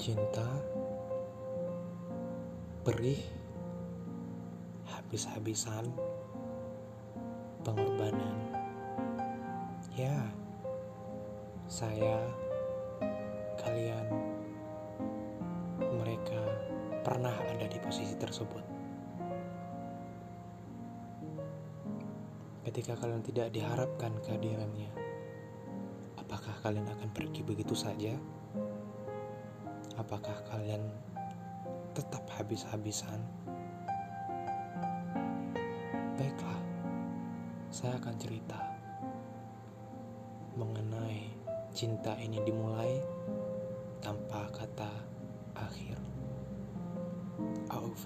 Cinta perih, habis-habisan, pengorbanan. Ya, saya, kalian, mereka pernah ada di posisi tersebut. Ketika kalian tidak diharapkan kehadirannya, apakah kalian akan pergi begitu saja? Apakah kalian tetap habis-habisan? Baiklah, saya akan cerita mengenai cinta ini dimulai tanpa kata akhir. AUV